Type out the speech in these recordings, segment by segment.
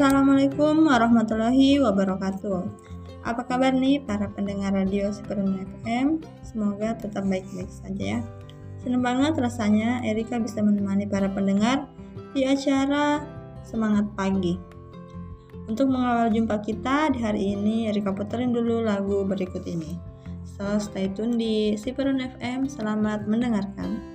Assalamualaikum warahmatullahi wabarakatuh. Apa kabar nih para pendengar radio Superman FM? Semoga tetap baik-baik saja ya. Senang banget rasanya Erika bisa menemani para pendengar di acara Semangat Pagi. Untuk mengawal jumpa kita di hari ini, Erika puterin dulu lagu berikut ini. So, stay tune di Superman FM. Selamat mendengarkan.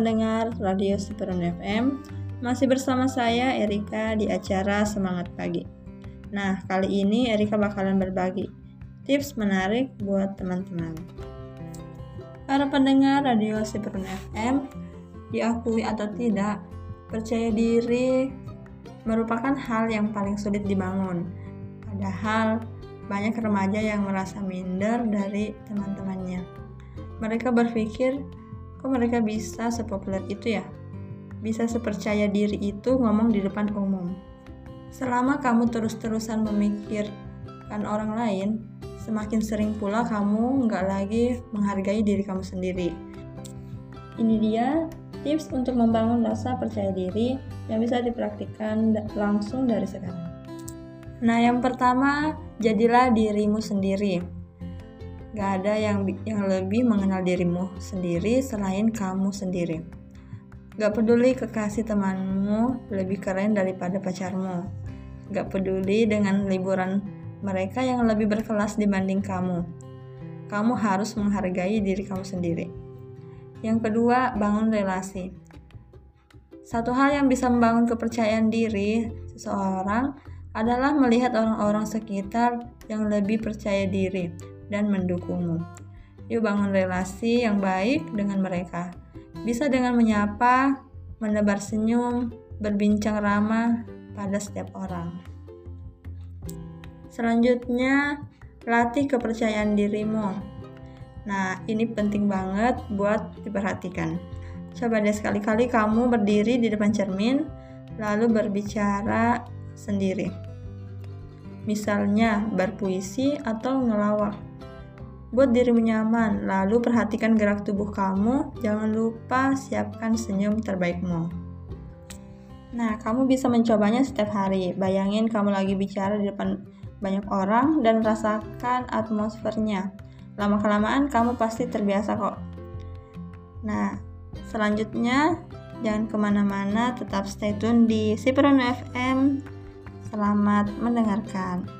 Pendengar Radio Superon FM. Masih bersama saya Erika di acara Semangat Pagi. Nah, kali ini Erika bakalan berbagi tips menarik buat teman-teman. Para pendengar Radio Superon FM, diakui atau tidak, percaya diri merupakan hal yang paling sulit dibangun. Padahal banyak remaja yang merasa minder dari teman-temannya. Mereka berpikir, kok mereka bisa sepopuler itu ya? Bisa sepercaya diri itu ngomong di depan umum. Selama kamu terus-terusan memikirkan orang lain, semakin sering pula kamu nggak lagi menghargai diri kamu sendiri. Ini dia tips untuk membangun rasa percaya diri yang bisa dipraktikkan langsung dari sekarang. Nah, yang pertama, jadilah dirimu sendiri. Gak ada yang yang lebih mengenal dirimu sendiri selain kamu sendiri. Gak peduli kekasih temanmu lebih keren daripada pacarmu. Gak peduli dengan liburan mereka yang lebih berkelas dibanding kamu. Kamu harus menghargai diri kamu sendiri. Yang kedua, bangun relasi. Satu hal yang bisa membangun kepercayaan diri seseorang adalah melihat orang-orang sekitar yang lebih percaya diri dan mendukungmu. Yuk bangun relasi yang baik dengan mereka. Bisa dengan menyapa, menebar senyum, berbincang ramah pada setiap orang. Selanjutnya, latih kepercayaan dirimu. Nah, ini penting banget buat diperhatikan. Coba deh sekali-kali kamu berdiri di depan cermin, lalu berbicara sendiri. Misalnya berpuisi atau ngelawak. Buat dirimu nyaman, lalu perhatikan gerak tubuh kamu. Jangan lupa siapkan senyum terbaikmu. Nah, kamu bisa mencobanya setiap hari. Bayangin kamu lagi bicara di depan banyak orang dan rasakan atmosfernya. Lama-kelamaan kamu pasti terbiasa kok. Nah, selanjutnya jangan ke mana-mana, tetap stay tune di Siperon FM Selamat mendengarkan.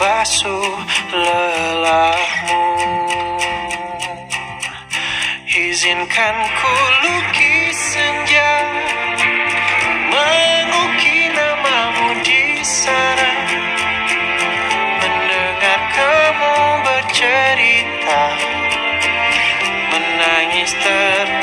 membasuh lelahmu. Izinkan ku lukis senja mengukir namamu di sana mendengar kamu cerita Menangis tertawa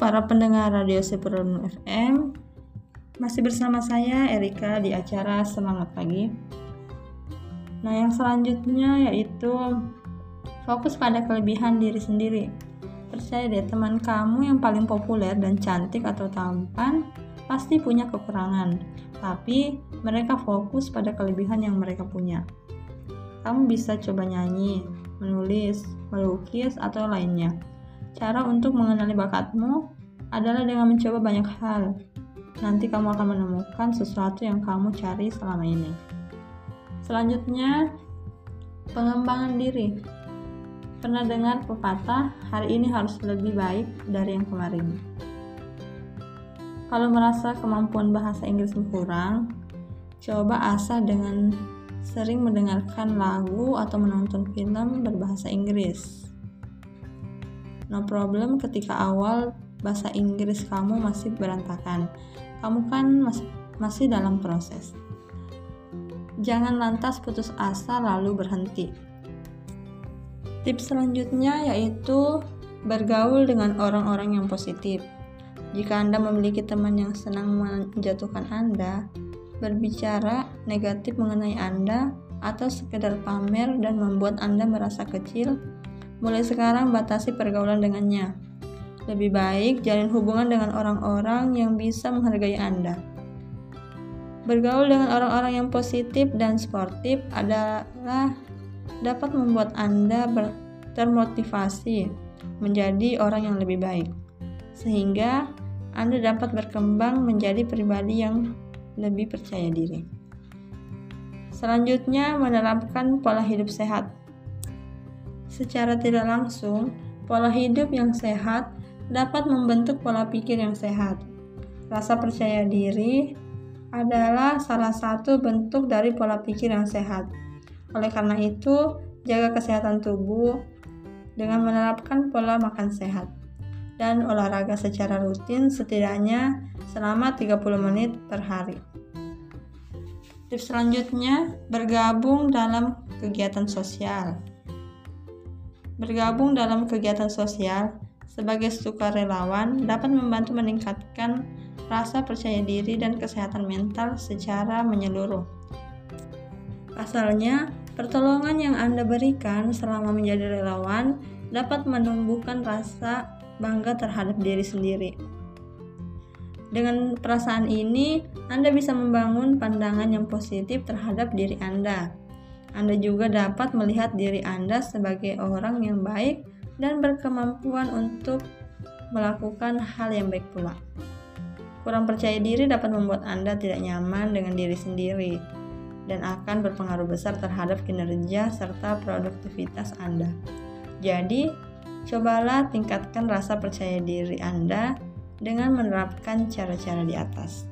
para pendengar Radio Seperon FM Masih bersama saya Erika di acara Semangat Pagi. Nah yang selanjutnya yaitu Fokus pada kelebihan diri sendiri. Percaya deh teman kamu yang paling populer dan cantik atau tampan Pasti punya kekurangan. Tapi mereka fokus pada kelebihan yang mereka punya. Kamu bisa coba nyanyi, menulis, melukis, atau lainnya Cara untuk mengenali bakatmu adalah dengan mencoba banyak hal. Nanti kamu akan menemukan sesuatu yang kamu cari selama ini. Selanjutnya, pengembangan diri. Pernah dengar pepatah, hari ini harus lebih baik dari yang kemarin. Kalau merasa kemampuan bahasa Inggris kurang, coba asah dengan sering mendengarkan lagu atau menonton film berbahasa Inggris. No problem ketika awal bahasa Inggris kamu masih berantakan. Kamu kan masih, masih dalam proses. Jangan lantas putus asa lalu berhenti. Tips selanjutnya yaitu bergaul dengan orang-orang yang positif. Jika Anda memiliki teman yang senang menjatuhkan Anda, berbicara negatif mengenai Anda, atau sekedar pamer dan membuat Anda merasa kecil, Mulai sekarang batasi pergaulan dengannya. Lebih baik jalin hubungan dengan orang-orang yang bisa menghargai Anda. Bergaul dengan orang-orang yang positif dan sportif adalah dapat membuat Anda termotivasi menjadi orang yang lebih baik, sehingga Anda dapat berkembang menjadi pribadi yang lebih percaya diri. Selanjutnya, menerapkan pola hidup sehat. Secara tidak langsung, pola hidup yang sehat dapat membentuk pola pikir yang sehat. Rasa percaya diri adalah salah satu bentuk dari pola pikir yang sehat. Oleh karena itu, jaga kesehatan tubuh dengan menerapkan pola makan sehat dan olahraga secara rutin setidaknya selama 30 menit per hari. Tips selanjutnya, bergabung dalam kegiatan sosial. Bergabung dalam kegiatan sosial sebagai sukarelawan dapat membantu meningkatkan rasa percaya diri dan kesehatan mental secara menyeluruh. Pasalnya, pertolongan yang Anda berikan selama menjadi relawan dapat menumbuhkan rasa bangga terhadap diri sendiri. Dengan perasaan ini, Anda bisa membangun pandangan yang positif terhadap diri Anda anda juga dapat melihat diri Anda sebagai orang yang baik dan berkemampuan untuk melakukan hal yang baik pula. Kurang percaya diri dapat membuat Anda tidak nyaman dengan diri sendiri dan akan berpengaruh besar terhadap kinerja serta produktivitas Anda. Jadi, cobalah tingkatkan rasa percaya diri Anda dengan menerapkan cara-cara di atas.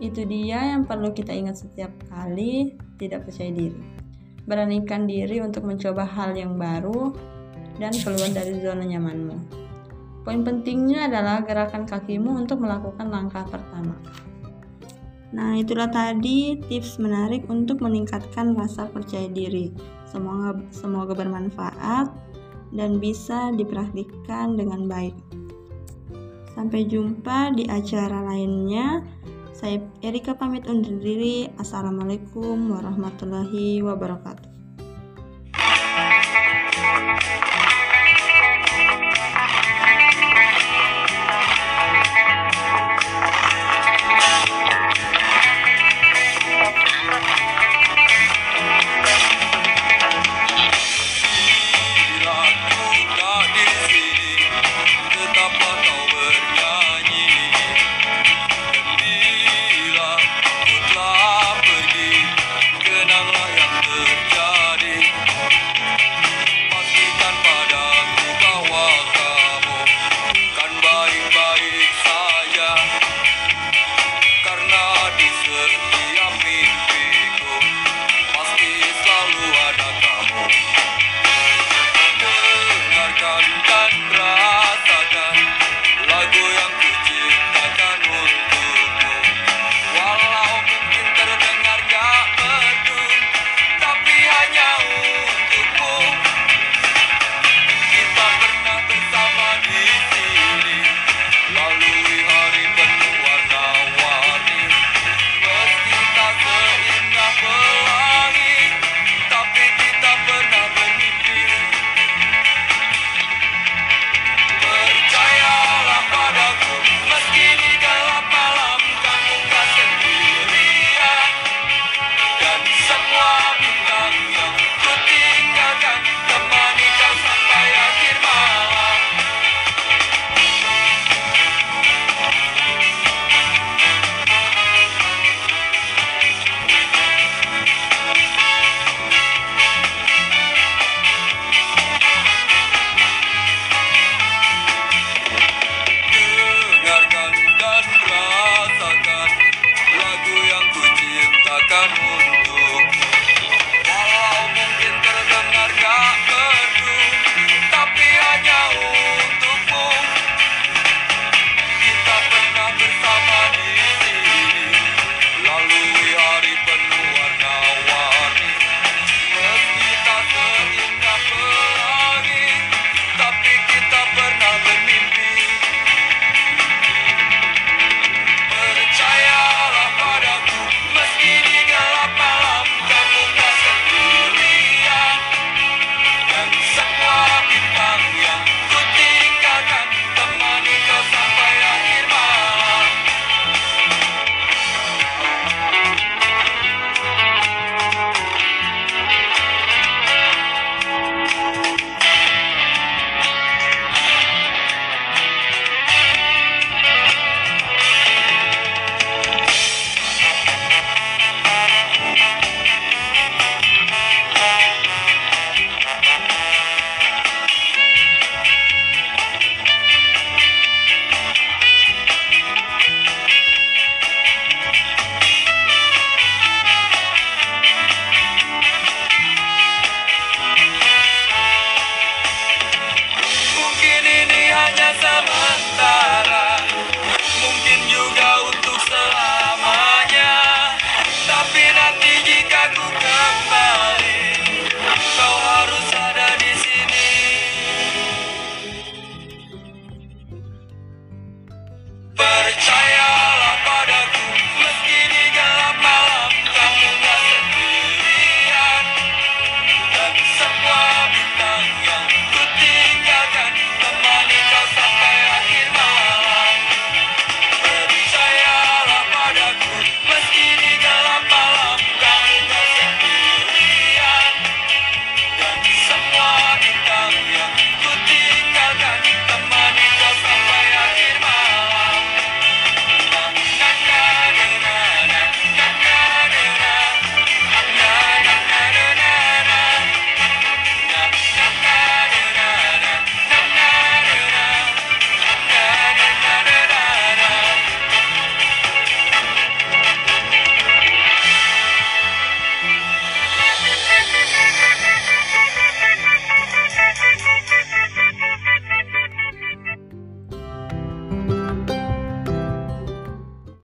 Itu dia yang perlu kita ingat setiap kali tidak percaya diri. Beranikan diri untuk mencoba hal yang baru dan keluar dari zona nyamanmu. Poin pentingnya adalah gerakan kakimu untuk melakukan langkah pertama. Nah, itulah tadi tips menarik untuk meningkatkan rasa percaya diri. Semoga semoga bermanfaat dan bisa dipraktikkan dengan baik. Sampai jumpa di acara lainnya. Saya Erika pamit undur diri. Assalamualaikum warahmatullahi wabarakatuh.